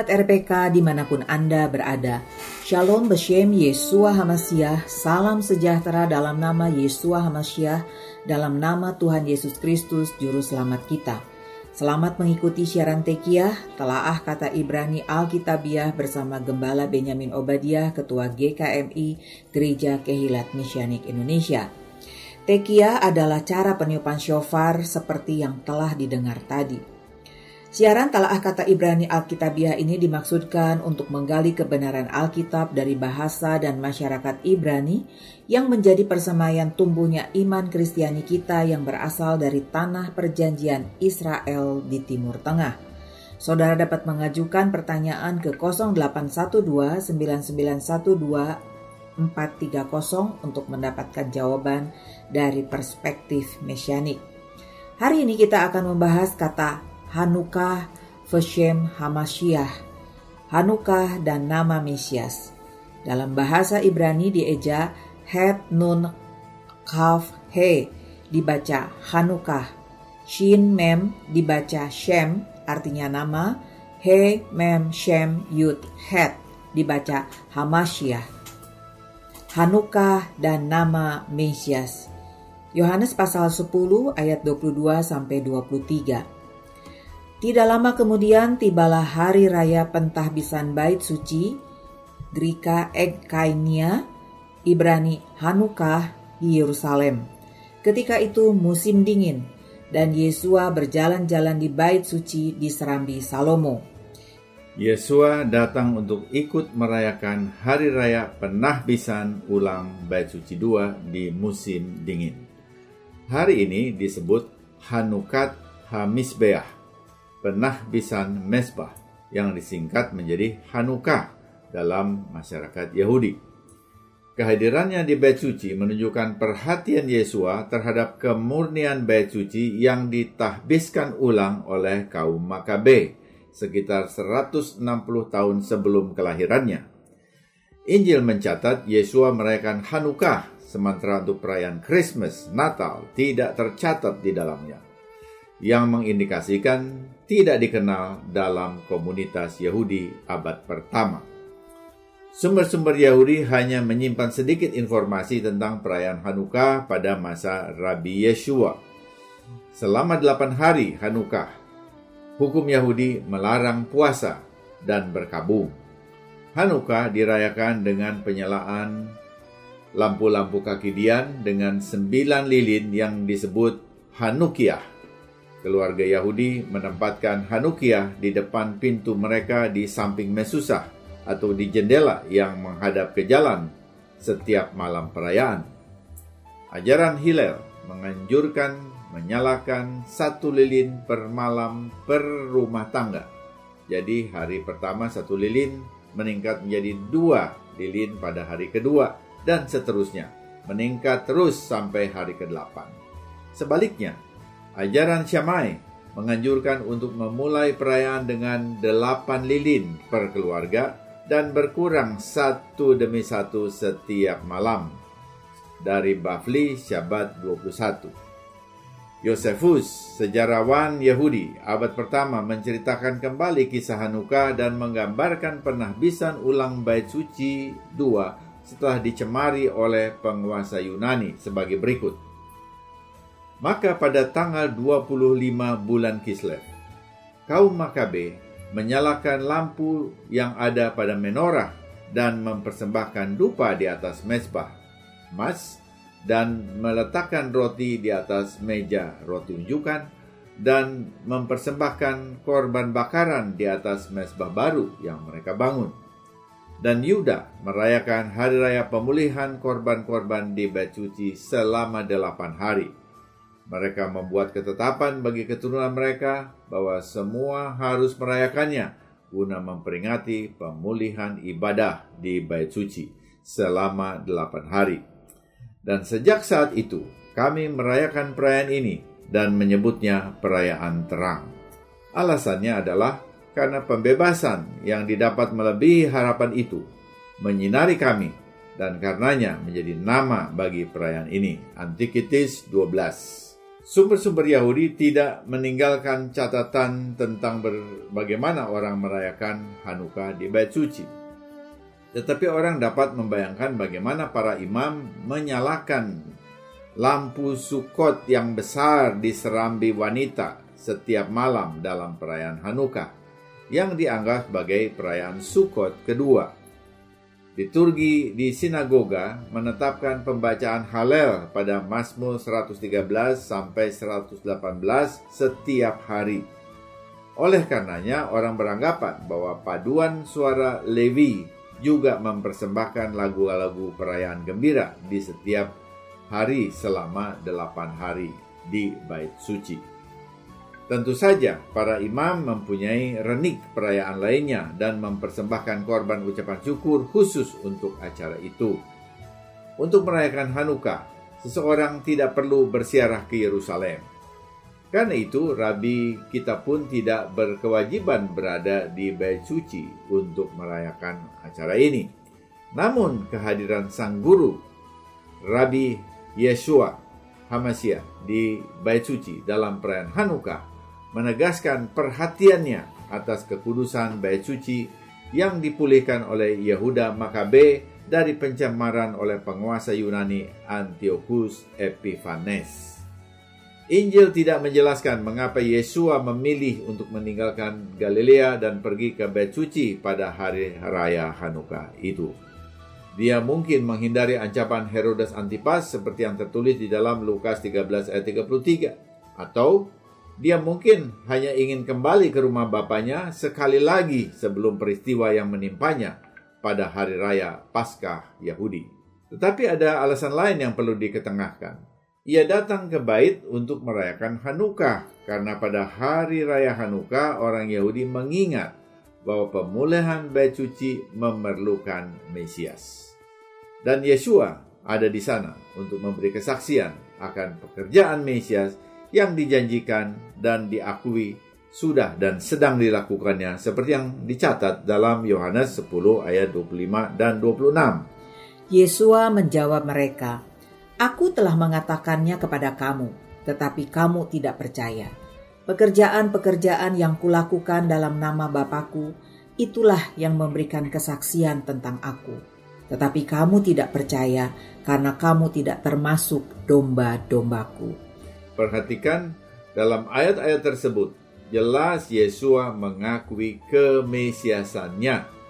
Sahabat RPK di mana pun Anda berada, Shalom Beshem Yesua Hamasiah, salam sejahtera dalam nama Yesua Hamasiah, dalam nama Tuhan Yesus Kristus, Juru Selamat kita. Selamat mengikuti siaran Tekiah, telaah kata Ibrani Alkitabiah bersama Gembala Benyamin Obadiah, Ketua GKMI Gereja Kehilat Misyanik Indonesia. Tekiah adalah cara peniupan shofar seperti yang telah didengar tadi. Siaran Talaah Kata Ibrani Alkitabiah ini dimaksudkan untuk menggali kebenaran Alkitab dari bahasa dan masyarakat Ibrani yang menjadi persemaian tumbuhnya iman Kristiani kita yang berasal dari tanah perjanjian Israel di Timur Tengah. Saudara dapat mengajukan pertanyaan ke 0812 9912 430 untuk mendapatkan jawaban dari perspektif mesianik. Hari ini kita akan membahas kata Hanukah, Veshem Hamashiach, Hanukah dan nama Mesias. Dalam bahasa Ibrani dieja Het Nun Kaf He dibaca Hanukah, Shin Mem dibaca Shem artinya nama, He Mem Shem Yud Het dibaca Hamashiach. Hanukah dan nama Mesias. Yohanes pasal 10 ayat 22 sampai 23. Tidak lama kemudian tibalah hari raya pentahbisan bait suci, Grika Egkainia, Ibrani Hanukah di Yerusalem. Ketika itu musim dingin, dan Yesua berjalan-jalan di bait suci di Serambi Salomo. Yesua datang untuk ikut merayakan hari raya penahbisan ulang bait suci 2 di musim dingin. Hari ini disebut Hanukat Hamisbeah penahbisan mesbah yang disingkat menjadi Hanukkah dalam masyarakat Yahudi. Kehadirannya di bait suci menunjukkan perhatian Yesua terhadap kemurnian bait suci yang ditahbiskan ulang oleh kaum Makabe sekitar 160 tahun sebelum kelahirannya. Injil mencatat Yesua merayakan Hanukkah sementara untuk perayaan Christmas, Natal tidak tercatat di dalamnya yang mengindikasikan tidak dikenal dalam komunitas Yahudi abad pertama. Sumber-sumber Yahudi hanya menyimpan sedikit informasi tentang perayaan Hanukkah pada masa Rabi Yeshua. Selama delapan hari Hanukkah, hukum Yahudi melarang puasa dan berkabung. Hanukkah dirayakan dengan penyalaan lampu-lampu kaki dian dengan sembilan lilin yang disebut Hanukiah Keluarga Yahudi menempatkan Hanukiah di depan pintu mereka di samping Mesusah atau di jendela yang menghadap ke jalan setiap malam perayaan. Ajaran Hillel menganjurkan menyalakan satu lilin per malam per rumah tangga. Jadi hari pertama satu lilin meningkat menjadi dua lilin pada hari kedua dan seterusnya meningkat terus sampai hari ke-8. Sebaliknya, Ajaran Syamai menganjurkan untuk memulai perayaan dengan delapan lilin per keluarga dan berkurang satu demi satu setiap malam. Dari Bafli Syabat 21. Yosefus, sejarawan Yahudi abad pertama menceritakan kembali kisah Hanukkah dan menggambarkan penahbisan ulang bait suci dua setelah dicemari oleh penguasa Yunani sebagai berikut. Maka pada tanggal 25 bulan Kislev, kaum Makabe menyalakan lampu yang ada pada menorah dan mempersembahkan dupa di atas mezbah emas dan meletakkan roti di atas meja roti unjukan dan mempersembahkan korban bakaran di atas mezbah baru yang mereka bangun. Dan Yuda merayakan hari raya pemulihan korban-korban di Suci selama delapan hari mereka membuat ketetapan bagi keturunan mereka bahwa semua harus merayakannya guna memperingati pemulihan ibadah di bait suci selama delapan hari. Dan sejak saat itu, kami merayakan perayaan ini dan menyebutnya perayaan terang. Alasannya adalah karena pembebasan yang didapat melebihi harapan itu menyinari kami dan karenanya menjadi nama bagi perayaan ini. Antikitis 12 Sumber-sumber Yahudi tidak meninggalkan catatan tentang bagaimana orang merayakan Hanukkah di Bait Suci. Tetapi orang dapat membayangkan bagaimana para imam menyalakan lampu Sukot yang besar di serambi wanita setiap malam dalam perayaan Hanukkah yang dianggap sebagai perayaan Sukot kedua. Liturgi di sinagoga menetapkan pembacaan Halel pada Mazmur 113 sampai 118 setiap hari. Oleh karenanya orang beranggapan bahwa paduan suara Levi juga mempersembahkan lagu-lagu perayaan gembira di setiap hari selama delapan hari di bait suci. Tentu saja, para imam mempunyai renik perayaan lainnya dan mempersembahkan korban ucapan syukur khusus untuk acara itu. Untuk merayakan Hanukkah, seseorang tidak perlu bersiarah ke Yerusalem. Karena itu, rabi kita pun tidak berkewajiban berada di bait suci untuk merayakan acara ini. Namun, kehadiran sang guru, Rabi Yeshua Hamasya di bait suci dalam perayaan Hanukkah menegaskan perhatiannya atas kekudusan bait suci yang dipulihkan oleh Yehuda Makabe dari pencemaran oleh penguasa Yunani Antiochus Epiphanes. Injil tidak menjelaskan mengapa Yesua memilih untuk meninggalkan Galilea dan pergi ke Bait Suci pada hari raya Hanukkah itu. Dia mungkin menghindari ancaman Herodes Antipas seperti yang tertulis di dalam Lukas 13 ayat 33 atau dia mungkin hanya ingin kembali ke rumah bapaknya sekali lagi sebelum peristiwa yang menimpanya pada hari raya Paskah Yahudi. Tetapi ada alasan lain yang perlu diketengahkan. Ia datang ke bait untuk merayakan Hanukkah karena pada hari raya Hanukkah orang Yahudi mengingat bahwa pemulihan bait suci memerlukan Mesias. Dan Yesua ada di sana untuk memberi kesaksian akan pekerjaan Mesias yang dijanjikan dan diakui sudah dan sedang dilakukannya seperti yang dicatat dalam Yohanes 10 ayat 25 dan 26. Yesua menjawab mereka, Aku telah mengatakannya kepada kamu, tetapi kamu tidak percaya. Pekerjaan-pekerjaan yang kulakukan dalam nama Bapakku, itulah yang memberikan kesaksian tentang aku. Tetapi kamu tidak percaya karena kamu tidak termasuk domba-dombaku. Perhatikan dalam ayat-ayat tersebut, jelas Yesua mengakui kemesiasannya.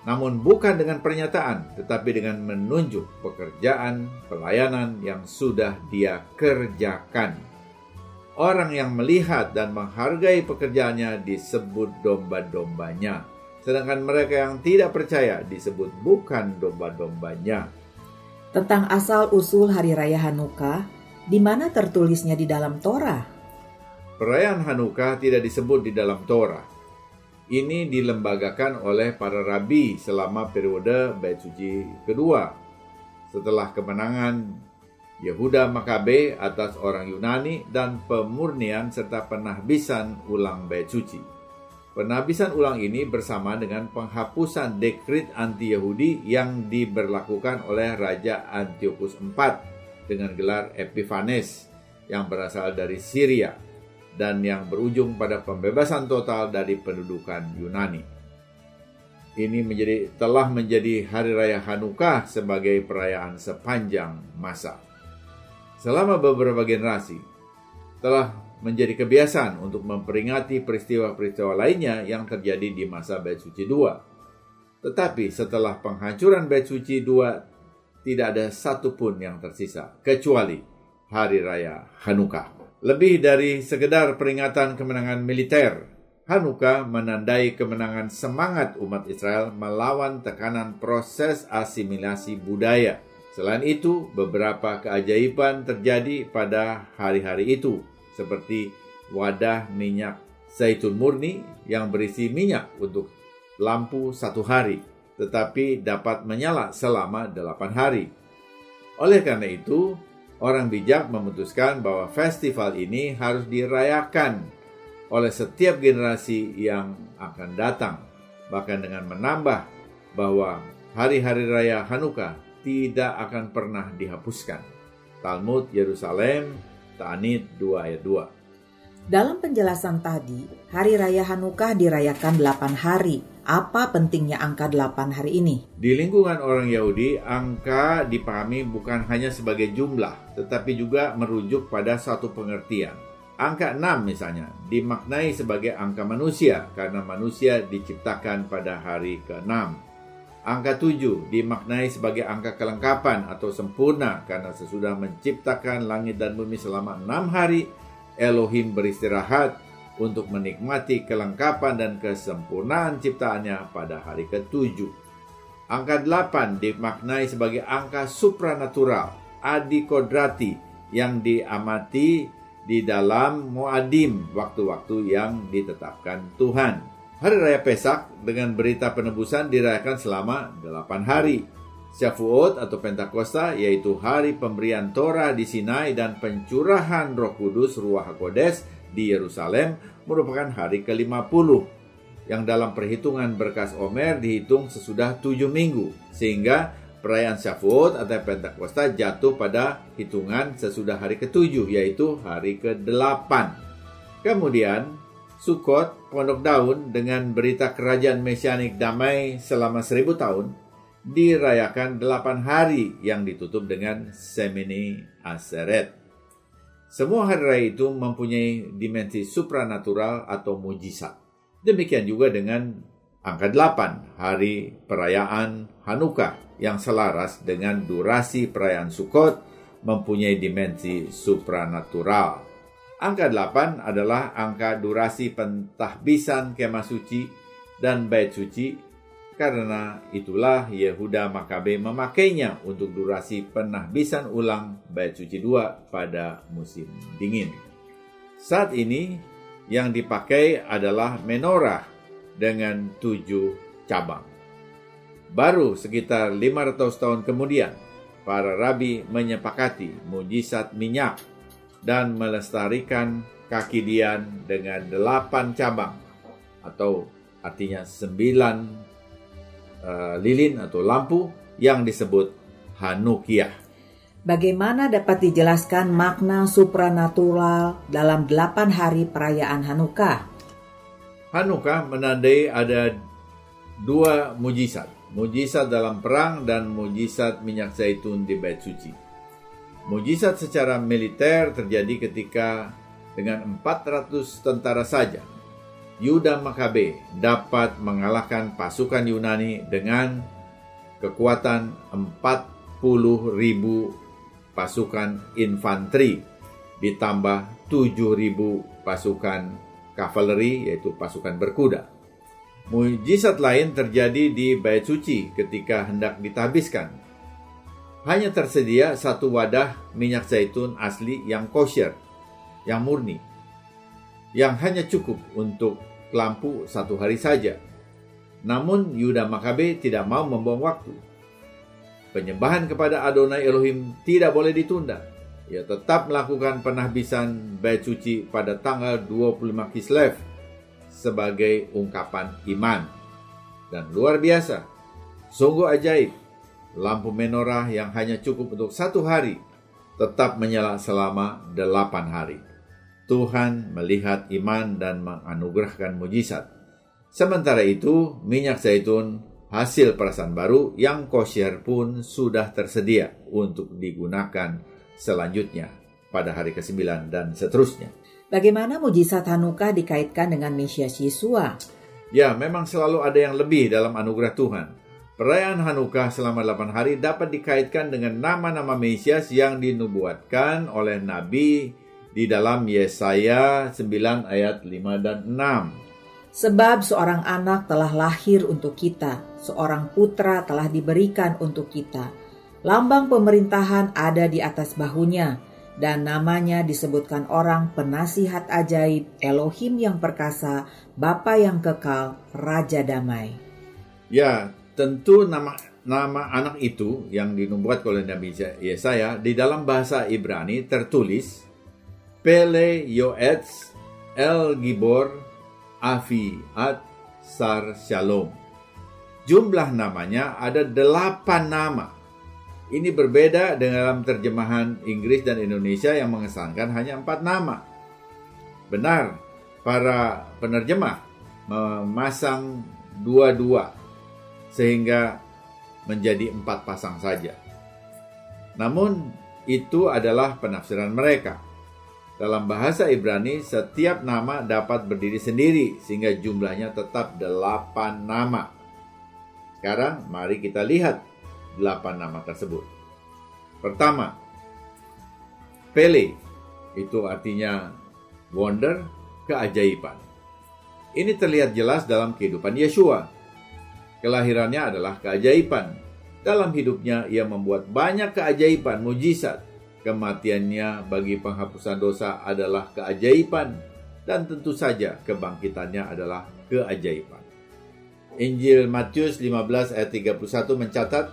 Namun bukan dengan pernyataan, tetapi dengan menunjuk pekerjaan pelayanan yang sudah dia kerjakan. Orang yang melihat dan menghargai pekerjaannya disebut domba-dombanya. Sedangkan mereka yang tidak percaya disebut bukan domba-dombanya. Tentang asal-usul Hari Raya Hanukkah, di mana tertulisnya di dalam Torah? Perayaan Hanukkah tidak disebut di dalam Torah. Ini dilembagakan oleh para rabi selama periode Bait Suci kedua. Setelah kemenangan Yehuda Makabe atas orang Yunani dan pemurnian serta penahbisan ulang Bait Suci. Penahbisan ulang ini bersama dengan penghapusan dekrit anti-Yahudi yang diberlakukan oleh Raja Antiochus IV dengan gelar Epiphanes yang berasal dari Syria dan yang berujung pada pembebasan total dari pendudukan Yunani. Ini menjadi telah menjadi hari raya Hanukkah sebagai perayaan sepanjang masa. Selama beberapa generasi telah menjadi kebiasaan untuk memperingati peristiwa-peristiwa lainnya yang terjadi di masa Bait Suci II. Tetapi setelah penghancuran Bait Suci II tidak ada satupun yang tersisa kecuali hari raya Hanukkah. Lebih dari sekedar peringatan kemenangan militer, Hanukkah menandai kemenangan semangat umat Israel melawan tekanan proses asimilasi budaya. Selain itu, beberapa keajaiban terjadi pada hari-hari itu, seperti wadah minyak zaitun murni yang berisi minyak untuk lampu satu hari, tetapi dapat menyala selama delapan hari. Oleh karena itu, orang bijak memutuskan bahwa festival ini harus dirayakan oleh setiap generasi yang akan datang, bahkan dengan menambah bahwa hari-hari raya Hanukkah tidak akan pernah dihapuskan. Talmud Yerusalem Ta'anit 2 ayat 2. Dalam penjelasan tadi, Hari Raya Hanukkah dirayakan 8 hari. Apa pentingnya angka 8 hari ini? Di lingkungan orang Yahudi, angka dipahami bukan hanya sebagai jumlah, tetapi juga merujuk pada satu pengertian. Angka 6 misalnya dimaknai sebagai angka manusia karena manusia diciptakan pada hari ke-6. Angka 7 dimaknai sebagai angka kelengkapan atau sempurna karena sesudah menciptakan langit dan bumi selama 6 hari, Elohim beristirahat untuk menikmati kelengkapan dan kesempurnaan ciptaannya pada hari ketujuh. Angka delapan dimaknai sebagai angka supranatural, adi kodrati, yang diamati di dalam muadim waktu-waktu yang ditetapkan Tuhan. Hari Raya Pesak dengan berita penebusan dirayakan selama delapan hari. Syafuot atau Pentakosta yaitu hari pemberian Torah di Sinai dan pencurahan Roh Kudus Ruach HaKodes di Yerusalem merupakan hari ke-50 yang dalam perhitungan berkas Omer dihitung sesudah tujuh minggu sehingga perayaan Syafuot atau Pentakosta jatuh pada hitungan sesudah hari ketujuh yaitu hari ke-8. Kemudian Sukot, Pondok Daun dengan berita kerajaan Mesianik damai selama seribu tahun dirayakan delapan hari yang ditutup dengan Semini Aseret. Semua hari raya itu mempunyai dimensi supranatural atau mujizat. Demikian juga dengan angka delapan hari perayaan Hanukkah yang selaras dengan durasi perayaan Sukkot mempunyai dimensi supranatural. Angka delapan adalah angka durasi pentahbisan kemah suci dan bait suci karena itulah Yehuda Makabe memakainya untuk durasi penahbisan ulang bait suci 2 pada musim dingin. Saat ini yang dipakai adalah menorah dengan tujuh cabang. Baru sekitar 500 tahun kemudian, para rabi menyepakati mujizat minyak dan melestarikan kaki dian dengan delapan cabang atau artinya sembilan uh, lilin atau lampu yang disebut Hanukiah. Bagaimana dapat dijelaskan makna supranatural dalam delapan hari perayaan Hanukkah? Hanukkah menandai ada dua mujizat. Mujizat dalam perang dan mujizat minyak zaitun di bait suci. Mujizat secara militer terjadi ketika dengan 400 tentara saja Yuda Makabe dapat mengalahkan pasukan Yunani dengan kekuatan 40 ribu pasukan infanteri ditambah 7 ribu pasukan kavaleri yaitu pasukan berkuda. Mujizat lain terjadi di Bait Suci ketika hendak ditabiskan. Hanya tersedia satu wadah minyak zaitun asli yang kosher, yang murni, yang hanya cukup untuk lampu satu hari saja. Namun Yuda Makabe tidak mau membuang waktu. Penyembahan kepada Adonai Elohim tidak boleh ditunda. Ia tetap melakukan penahbisan bait suci pada tanggal 25 Kislev sebagai ungkapan iman. Dan luar biasa, sungguh ajaib, lampu menorah yang hanya cukup untuk satu hari tetap menyala selama delapan hari. Tuhan melihat iman dan menganugerahkan mujizat. Sementara itu, minyak zaitun hasil perasaan baru yang kosher pun sudah tersedia untuk digunakan selanjutnya pada hari ke-9 dan seterusnya. Bagaimana mujizat Hanukkah dikaitkan dengan Mesias Yesua? Ya, memang selalu ada yang lebih dalam anugerah Tuhan. Perayaan Hanukkah selama 8 hari dapat dikaitkan dengan nama-nama Mesias yang dinubuatkan oleh Nabi di dalam Yesaya 9 ayat 5 dan 6. Sebab seorang anak telah lahir untuk kita, seorang putra telah diberikan untuk kita. Lambang pemerintahan ada di atas bahunya, dan namanya disebutkan orang penasihat ajaib, Elohim yang perkasa, Bapa yang kekal, Raja damai. Ya, tentu nama nama anak itu yang dinubuat oleh Nabi Yesaya di dalam bahasa Ibrani tertulis Pele Yoetz El Gibor Afi Ad Sar Shalom. Jumlah namanya ada delapan nama. Ini berbeda dengan terjemahan Inggris dan Indonesia yang mengesankan hanya empat nama. Benar, para penerjemah memasang dua-dua sehingga menjadi empat pasang saja. Namun itu adalah penafsiran mereka. Dalam bahasa Ibrani, setiap nama dapat berdiri sendiri sehingga jumlahnya tetap delapan nama. Sekarang mari kita lihat delapan nama tersebut. Pertama, Pele, itu artinya wonder, keajaiban. Ini terlihat jelas dalam kehidupan Yeshua. Kelahirannya adalah keajaiban. Dalam hidupnya ia membuat banyak keajaiban, mujizat. Kematiannya bagi penghapusan dosa adalah keajaiban dan tentu saja kebangkitannya adalah keajaiban. Injil Matius 15 ayat 31 mencatat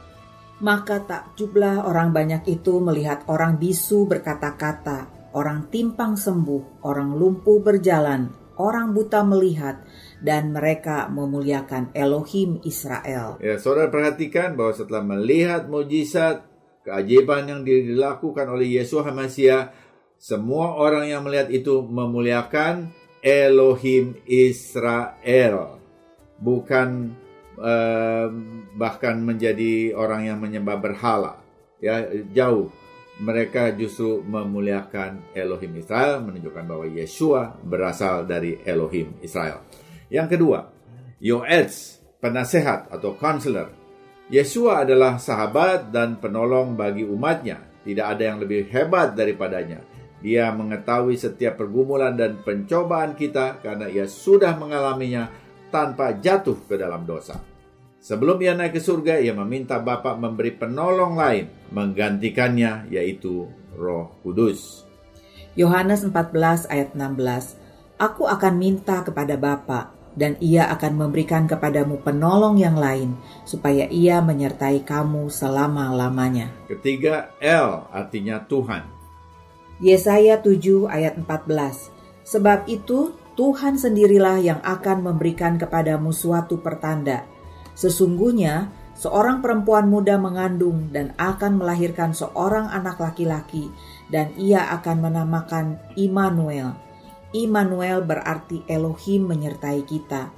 maka takjublah orang banyak itu melihat orang bisu berkata-kata, orang timpang sembuh, orang lumpuh berjalan, orang buta melihat, dan mereka memuliakan Elohim Israel. Ya, saudara perhatikan bahwa setelah melihat mujizat, keajaiban yang dilakukan oleh Yesus Hamasiah, semua orang yang melihat itu memuliakan Elohim Israel. Bukan eh, bahkan menjadi orang yang menyembah berhala. Ya, jauh. Mereka justru memuliakan Elohim Israel, menunjukkan bahwa Yeshua berasal dari Elohim Israel. Yang kedua, Yoetz, penasehat atau counselor. Yeshua adalah sahabat dan penolong bagi umatnya. Tidak ada yang lebih hebat daripadanya. Dia mengetahui setiap pergumulan dan pencobaan kita karena ia sudah mengalaminya tanpa jatuh ke dalam dosa. Sebelum ia naik ke surga, ia meminta Bapa memberi penolong lain menggantikannya, yaitu Roh Kudus. Yohanes 14 ayat 16 Aku akan minta kepada Bapa dan ia akan memberikan kepadamu penolong yang lain supaya ia menyertai kamu selama-lamanya. Ketiga, L artinya Tuhan. Yesaya 7 ayat 14 Sebab itu Tuhan sendirilah yang akan memberikan kepadamu suatu pertanda. Sesungguhnya, seorang perempuan muda mengandung dan akan melahirkan seorang anak laki-laki, dan ia akan menamakan Immanuel. Immanuel berarti Elohim menyertai kita.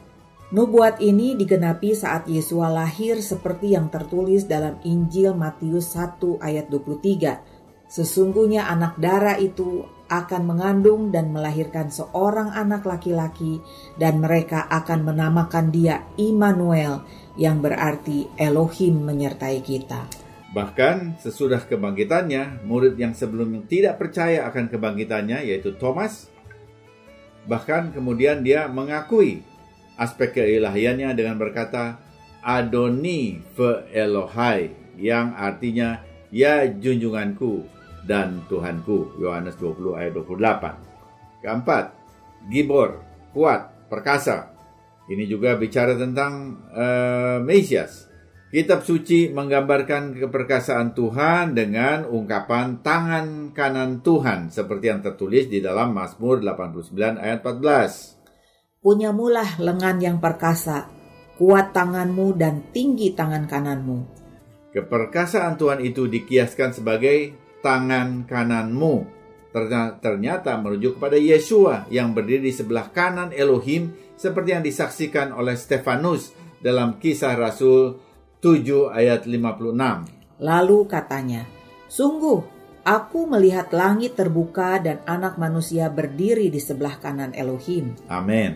Nubuat ini digenapi saat Yesus lahir seperti yang tertulis dalam Injil Matius 1 ayat 23. Sesungguhnya anak darah itu akan mengandung dan melahirkan seorang anak laki-laki dan mereka akan menamakan dia Immanuel yang berarti Elohim menyertai kita. Bahkan sesudah kebangkitannya, murid yang sebelumnya tidak percaya akan kebangkitannya yaitu Thomas bahkan kemudian dia mengakui aspek keilahiannya dengan berkata Adoni ve Elohai yang artinya ya junjunganku dan Tuhanku. Yohanes 20 ayat 28. Keempat, Gibor, kuat, perkasa. Ini juga bicara tentang uh, Mesias. Kitab suci menggambarkan keperkasaan Tuhan dengan ungkapan tangan kanan Tuhan seperti yang tertulis di dalam Mazmur 89 ayat 14. Punyamulah lengan yang perkasa, kuat tanganmu dan tinggi tangan kananmu. Keperkasaan Tuhan itu dikiaskan sebagai tangan kananmu. Ternyata merujuk kepada Yesua yang berdiri di sebelah kanan Elohim seperti yang disaksikan oleh Stefanus dalam kisah Rasul 7 ayat 56. Lalu katanya, Sungguh, aku melihat langit terbuka dan anak manusia berdiri di sebelah kanan Elohim. Amin.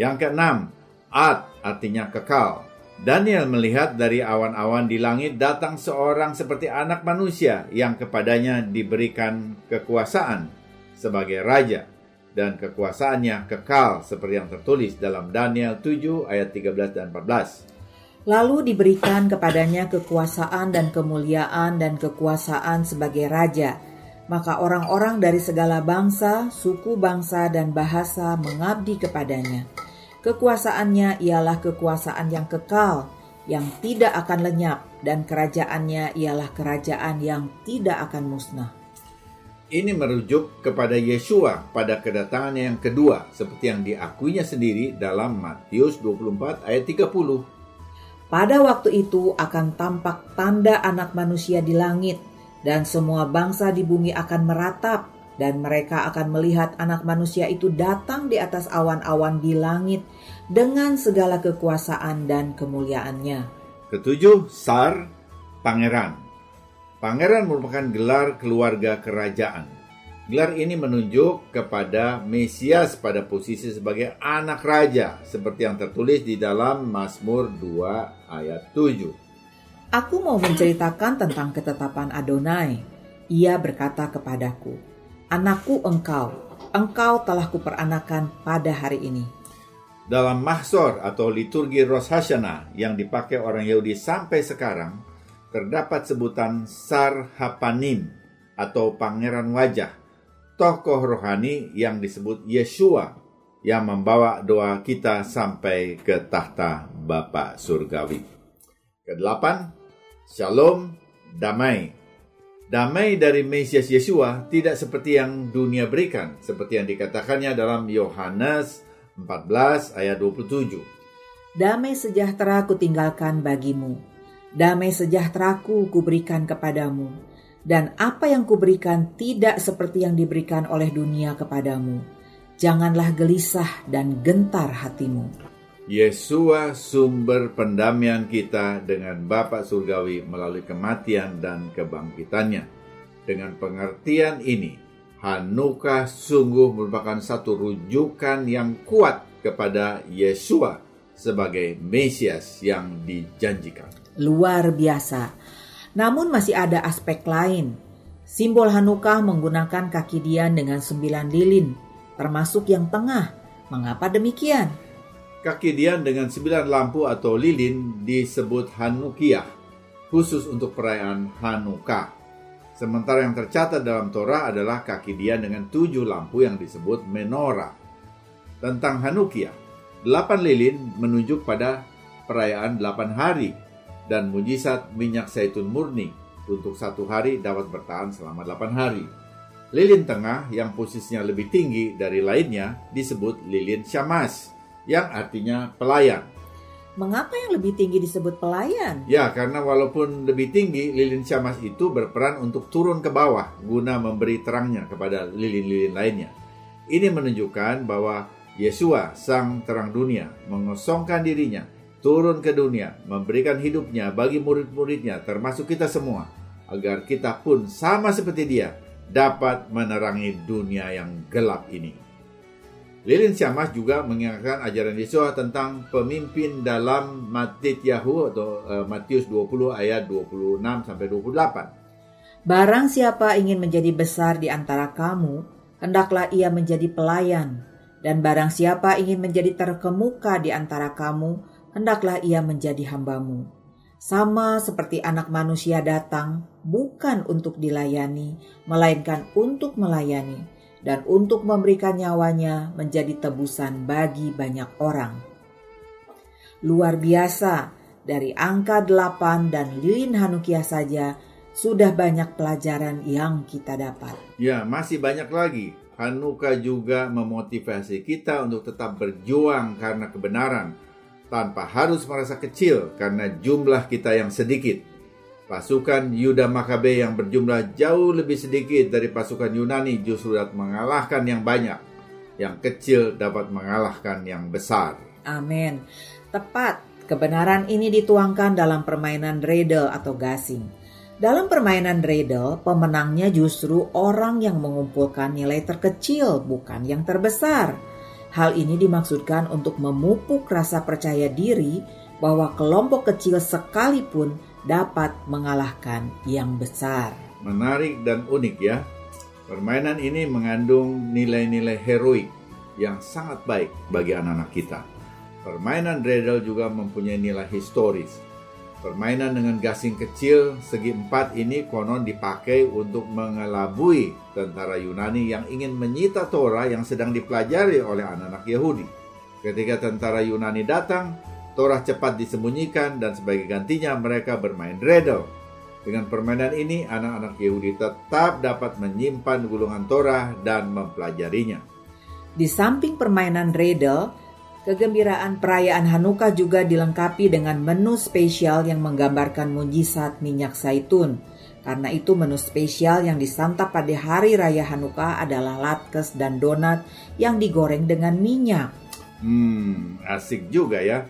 Yang keenam, Ad artinya kekal. Daniel melihat dari awan-awan di langit datang seorang seperti anak manusia yang kepadanya diberikan kekuasaan sebagai raja dan kekuasaannya kekal seperti yang tertulis dalam Daniel 7 ayat 13 dan 14. Lalu diberikan kepadanya kekuasaan dan kemuliaan dan kekuasaan sebagai raja. Maka orang-orang dari segala bangsa, suku bangsa dan bahasa mengabdi kepadanya Kekuasaannya ialah kekuasaan yang kekal, yang tidak akan lenyap, dan kerajaannya ialah kerajaan yang tidak akan musnah. Ini merujuk kepada Yesua pada kedatangannya yang kedua, seperti yang diakuinya sendiri dalam Matius 24 ayat 30. Pada waktu itu akan tampak tanda anak manusia di langit, dan semua bangsa di bumi akan meratap, dan mereka akan melihat anak manusia itu datang di atas awan-awan di langit dengan segala kekuasaan dan kemuliaannya. Ketujuh, Sar, Pangeran. Pangeran merupakan gelar keluarga kerajaan. Gelar ini menunjuk kepada Mesias pada posisi sebagai anak raja, seperti yang tertulis di dalam Mazmur 2 ayat 7. Aku mau menceritakan tentang ketetapan Adonai. Ia berkata kepadaku, Anakku engkau, engkau telah kuperanakan pada hari ini. Dalam mahsor atau liturgi Rosh Hashanah yang dipakai orang Yahudi sampai sekarang, terdapat sebutan Sar Hapanim atau Pangeran Wajah tokoh rohani yang disebut Yeshua yang membawa doa kita sampai ke tahta Bapa Surgawi. Kedelapan, Shalom, damai. Damai dari Mesias Yeshua tidak seperti yang dunia berikan, seperti yang dikatakannya dalam Yohanes 14 ayat 27. Damai sejahtera ku tinggalkan bagimu, damai sejahteraku kuberikan kepadamu dan apa yang kuberikan tidak seperti yang diberikan oleh dunia kepadamu. Janganlah gelisah dan gentar hatimu. Yesua sumber pendamaian kita dengan Bapa Surgawi melalui kematian dan kebangkitannya. Dengan pengertian ini, Hanukkah sungguh merupakan satu rujukan yang kuat kepada Yesua sebagai Mesias yang dijanjikan. Luar biasa. Namun masih ada aspek lain. Simbol Hanukkah menggunakan kaki Dian dengan sembilan lilin, termasuk yang tengah. Mengapa demikian? Kaki Dian dengan sembilan lampu atau lilin disebut Hanukiah, khusus untuk perayaan Hanukkah. Sementara yang tercatat dalam Torah adalah kaki Dian dengan tujuh lampu yang disebut menorah. Tentang Hanukiah, delapan lilin menunjuk pada perayaan delapan hari dan mujizat minyak zaitun murni untuk satu hari dapat bertahan selama 8 hari. Lilin tengah yang posisinya lebih tinggi dari lainnya disebut lilin syamas, yang artinya pelayan. Mengapa yang lebih tinggi disebut pelayan? Ya, karena walaupun lebih tinggi, lilin syamas itu berperan untuk turun ke bawah guna memberi terangnya kepada lilin-lilin lainnya. Ini menunjukkan bahwa Yesua, sang terang dunia, mengosongkan dirinya turun ke dunia, memberikan hidupnya bagi murid-muridnya, termasuk kita semua, agar kita pun sama seperti dia, dapat menerangi dunia yang gelap ini. Lilin Syamah juga mengingatkan ajaran Yesus tentang pemimpin dalam Yahu atau uh, Matius 20 ayat 26 sampai 28. Barang siapa ingin menjadi besar di antara kamu, hendaklah ia menjadi pelayan, dan barang siapa ingin menjadi terkemuka di antara kamu, hendaklah ia menjadi hambamu. Sama seperti anak manusia datang bukan untuk dilayani, melainkan untuk melayani dan untuk memberikan nyawanya menjadi tebusan bagi banyak orang. Luar biasa, dari angka delapan dan lilin Hanukia saja sudah banyak pelajaran yang kita dapat. Ya, masih banyak lagi. Hanukkah juga memotivasi kita untuk tetap berjuang karena kebenaran, tanpa harus merasa kecil karena jumlah kita yang sedikit. Pasukan Yuda Makabe yang berjumlah jauh lebih sedikit dari pasukan Yunani justru dapat mengalahkan yang banyak. Yang kecil dapat mengalahkan yang besar. Amin. Tepat, kebenaran ini dituangkan dalam permainan dreidel atau gasing. Dalam permainan dreidel, pemenangnya justru orang yang mengumpulkan nilai terkecil, bukan yang terbesar. Hal ini dimaksudkan untuk memupuk rasa percaya diri bahwa kelompok kecil sekalipun dapat mengalahkan yang besar. Menarik dan unik ya. Permainan ini mengandung nilai-nilai heroik yang sangat baik bagi anak-anak kita. Permainan dreidel juga mempunyai nilai historis Permainan dengan gasing kecil segi empat ini konon dipakai untuk mengelabui tentara Yunani yang ingin menyita Torah yang sedang dipelajari oleh anak-anak Yahudi. Ketika tentara Yunani datang, Torah cepat disembunyikan dan sebagai gantinya mereka bermain dreidel. Dengan permainan ini, anak-anak Yahudi tetap dapat menyimpan gulungan Torah dan mempelajarinya. Di samping permainan dreidel, Kegembiraan perayaan Hanukkah juga dilengkapi dengan menu spesial yang menggambarkan mujizat minyak zaitun. Karena itu menu spesial yang disantap pada hari raya Hanukkah adalah latkes dan donat yang digoreng dengan minyak. Hmm, asik juga ya.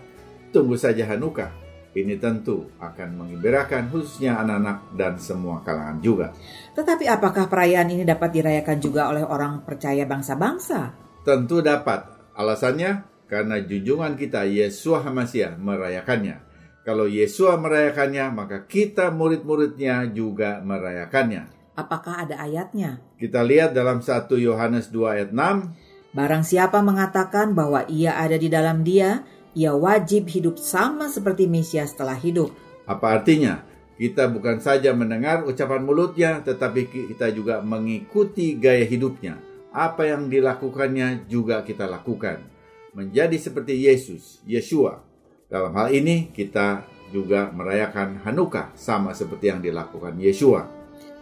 Tunggu saja Hanukkah. Ini tentu akan mengembirakan khususnya anak-anak dan semua kalangan juga. Tetapi apakah perayaan ini dapat dirayakan juga oleh orang percaya bangsa-bangsa? Tentu dapat. Alasannya karena junjungan kita Yesua Hamasiah merayakannya. Kalau Yesua merayakannya, maka kita murid-muridnya juga merayakannya. Apakah ada ayatnya? Kita lihat dalam 1 Yohanes 2 ayat 6. Barang siapa mengatakan bahwa ia ada di dalam dia, ia wajib hidup sama seperti Mesias telah hidup. Apa artinya? Kita bukan saja mendengar ucapan mulutnya, tetapi kita juga mengikuti gaya hidupnya. Apa yang dilakukannya juga kita lakukan menjadi seperti Yesus, Yeshua. Dalam hal ini kita juga merayakan Hanukkah sama seperti yang dilakukan Yeshua.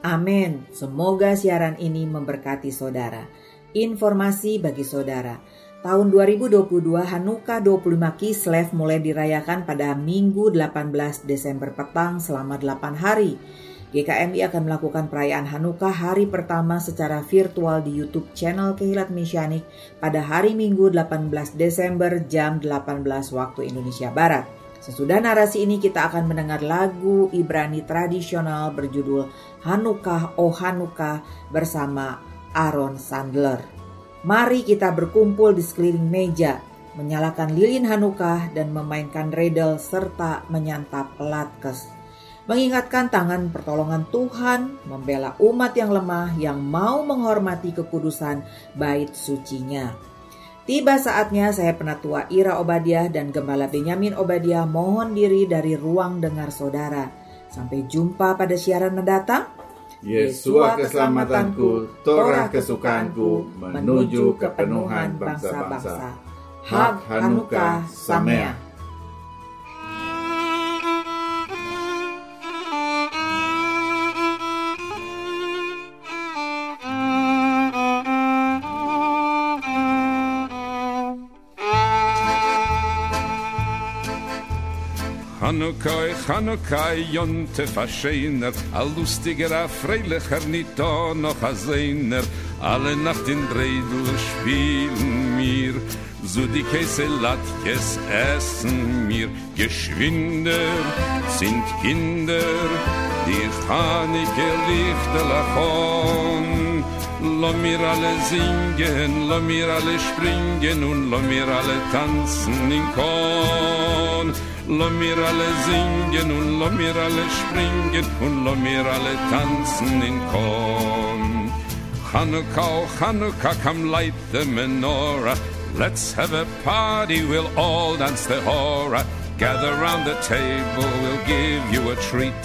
Amin. Semoga siaran ini memberkati saudara. Informasi bagi saudara. Tahun 2022 Hanukkah 25 Kislev mulai dirayakan pada Minggu 18 Desember petang selama 8 hari. GKMI akan melakukan perayaan Hanukkah hari pertama secara virtual di YouTube channel Kehilat Mesianik pada hari Minggu 18 Desember jam 18 waktu Indonesia Barat. Sesudah narasi ini kita akan mendengar lagu Ibrani tradisional berjudul Hanukkah Oh Hanukkah bersama Aaron Sandler. Mari kita berkumpul di sekeliling meja, menyalakan lilin Hanukkah dan memainkan redel serta menyantap latkes mengingatkan tangan pertolongan Tuhan, membela umat yang lemah yang mau menghormati kekudusan bait sucinya. Tiba saatnya saya penatua Ira Obadiah dan Gembala Benyamin Obadiah mohon diri dari ruang dengar saudara. Sampai jumpa pada siaran mendatang. Yesua keselamatanku, Torah kesukaanku, menuju kepenuhan bangsa-bangsa. Hak Hanukkah Samea. Chanukkai, Chanukkai, Jonte Verscheiner, a lustiger, a freilicher, nicht da noch a Sehner, alle Nacht in Dreidel spielen mir, so die Käse Latkes essen mir, geschwinder sind Kinder, die Chanike Lichter lachon, Lo mir alle singen, lo mir alle springen und lo mir alle tanzen in Korn. Lo mir alle singen und lo mir alle springen und lo mir alle tanzen in Korn. Hanukkah, oh Hanukkah, come light the menorah. Let's have a party, we'll all dance the hora. Gather round the table, we'll give you a treat.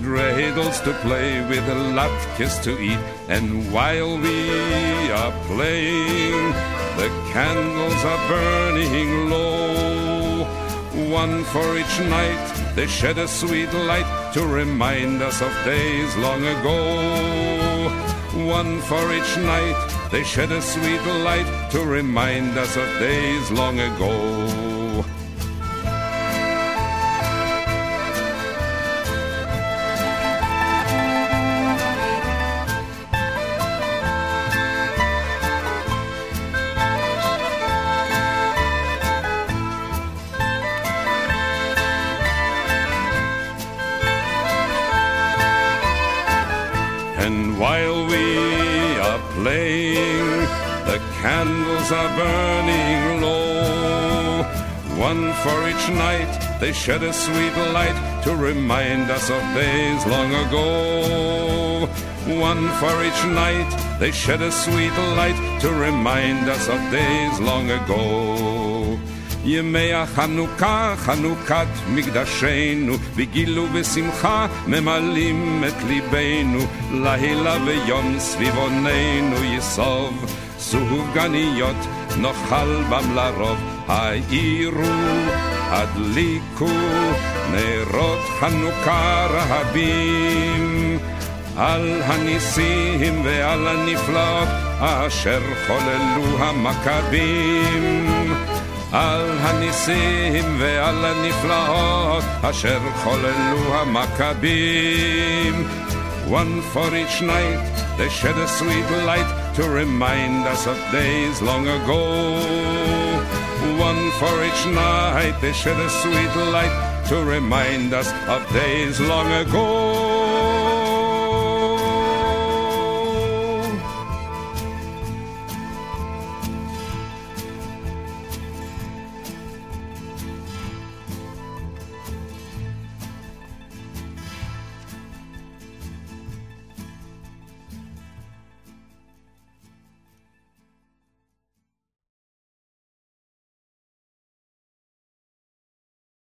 Dreidels to play with, latkes to eat. And while we are playing, the candles are burning low. One for each night, they shed a sweet light to remind us of days long ago. One for each night, they shed a sweet light to remind us of days long ago. The candles are burning low. One for each night, they shed a sweet light to remind us of days long ago. One for each night, they shed a sweet light to remind us of days long ago. ימי החנוכה, חנוכת מקדשנו, בגילו ושמחה ממלאים את ליבנו, לילה ויום סביבוננו יסוב, סופגניות נאכל בם לרוב, העירו, הדליקו, נרות חנוכה רהבים. על הניסים ועל הנפלאות אשר חוללו המכבים. על הניסים ועל הנפלאות אשר חוללו המכבים. One for each night, they shed a sweet light to remind us of days long ago. One for each night, they shed a sweet light to remind us of days long ago.